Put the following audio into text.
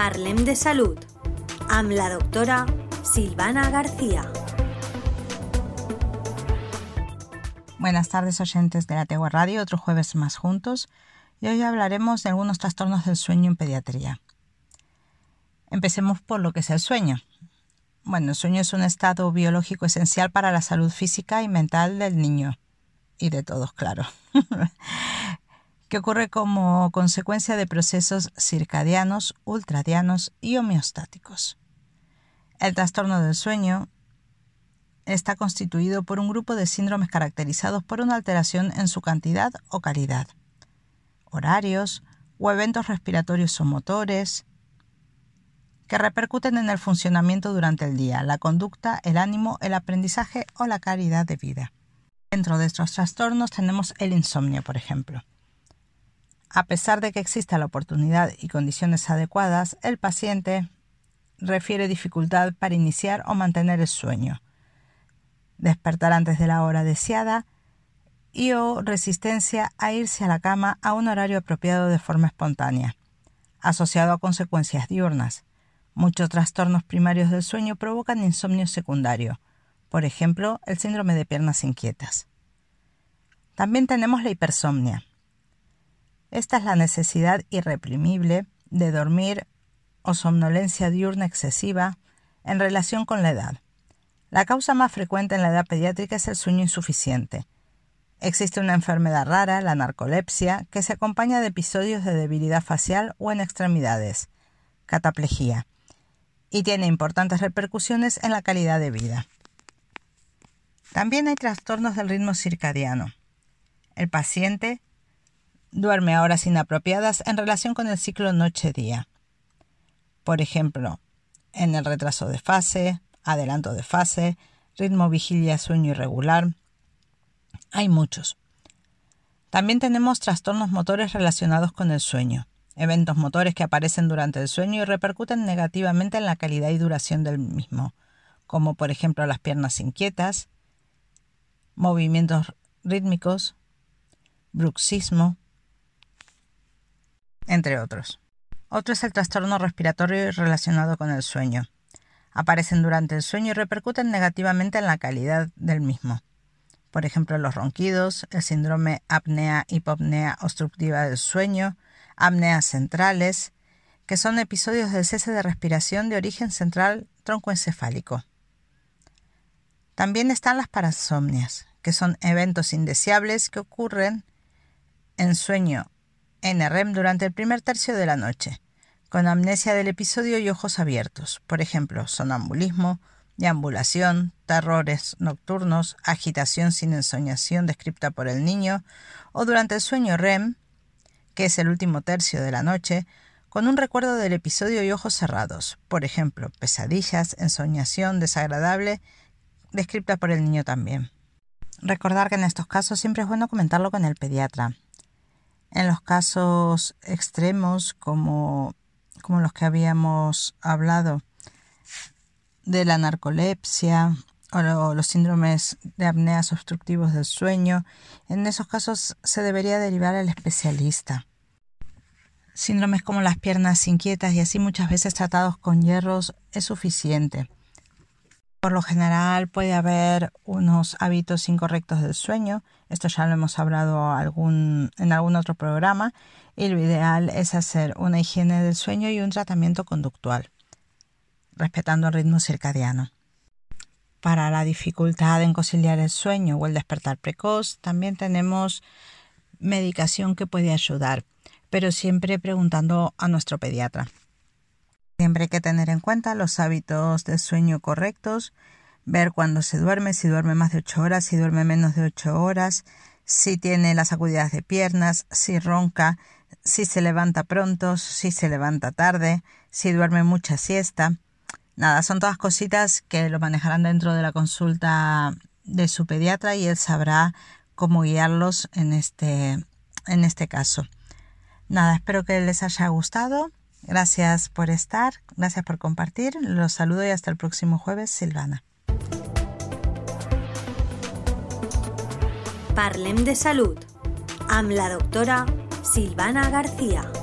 Parlem de Salud amb la doctora Silvana García. Buenas tardes oyentes de la Tegua Radio, otro jueves más juntos y hoy hablaremos de algunos trastornos del sueño en pediatría. Empecemos por lo que es el sueño. Bueno, el sueño es un estado biológico esencial para la salud física y mental del niño y de todos, claro. que ocurre como consecuencia de procesos circadianos, ultradianos y homeostáticos. El trastorno del sueño está constituido por un grupo de síndromes caracterizados por una alteración en su cantidad o calidad, horarios o eventos respiratorios o motores que repercuten en el funcionamiento durante el día, la conducta, el ánimo, el aprendizaje o la calidad de vida. Dentro de estos trastornos tenemos el insomnio, por ejemplo. A pesar de que exista la oportunidad y condiciones adecuadas, el paciente refiere dificultad para iniciar o mantener el sueño, despertar antes de la hora deseada y o resistencia a irse a la cama a un horario apropiado de forma espontánea, asociado a consecuencias diurnas. Muchos trastornos primarios del sueño provocan insomnio secundario, por ejemplo, el síndrome de piernas inquietas. También tenemos la hipersomnia, esta es la necesidad irreprimible de dormir o somnolencia diurna excesiva en relación con la edad. La causa más frecuente en la edad pediátrica es el sueño insuficiente. Existe una enfermedad rara, la narcolepsia, que se acompaña de episodios de debilidad facial o en extremidades, cataplejía, y tiene importantes repercusiones en la calidad de vida. También hay trastornos del ritmo circadiano. El paciente duerme a horas inapropiadas en relación con el ciclo noche-día. Por ejemplo, en el retraso de fase, adelanto de fase, ritmo vigilia-sueño irregular. Hay muchos. También tenemos trastornos motores relacionados con el sueño, eventos motores que aparecen durante el sueño y repercuten negativamente en la calidad y duración del mismo, como por ejemplo las piernas inquietas, movimientos rítmicos, bruxismo, entre otros. Otro es el trastorno respiratorio relacionado con el sueño. Aparecen durante el sueño y repercuten negativamente en la calidad del mismo. Por ejemplo, los ronquidos, el síndrome apnea-hipopnea obstructiva del sueño, apneas centrales, que son episodios de cese de respiración de origen central troncoencefálico. También están las parasomnias, que son eventos indeseables que ocurren en sueño NREM durante el primer tercio de la noche, con amnesia del episodio y ojos abiertos, por ejemplo, sonambulismo, deambulación, terrores nocturnos, agitación sin ensoñación descripta por el niño, o durante el sueño REM, que es el último tercio de la noche, con un recuerdo del episodio y ojos cerrados, por ejemplo, pesadillas, ensoñación desagradable, descripta por el niño también. Recordar que en estos casos siempre es bueno comentarlo con el pediatra, en los casos extremos como, como los que habíamos hablado de la narcolepsia o los síndromes de apneas obstructivos del sueño, en esos casos se debería derivar al especialista. Síndromes como las piernas inquietas y así muchas veces tratados con hierros es suficiente. Por lo general puede haber unos hábitos incorrectos del sueño, esto ya lo hemos hablado en algún otro programa, y lo ideal es hacer una higiene del sueño y un tratamiento conductual, respetando el ritmo circadiano. Para la dificultad en conciliar el sueño o el despertar precoz, también tenemos medicación que puede ayudar, pero siempre preguntando a nuestro pediatra. Siempre hay que tener en cuenta los hábitos de sueño correctos, ver cuándo se duerme, si duerme más de 8 horas, si duerme menos de 8 horas, si tiene las sacudidas de piernas, si ronca, si se levanta pronto, si se levanta tarde, si duerme mucha siesta. Nada, son todas cositas que lo manejarán dentro de la consulta de su pediatra y él sabrá cómo guiarlos en este, en este caso. Nada, espero que les haya gustado Gracias por estar, gracias por compartir. Los saludo y hasta el próximo jueves, Silvana. Parlem de Salud amb la doctora Silvana García.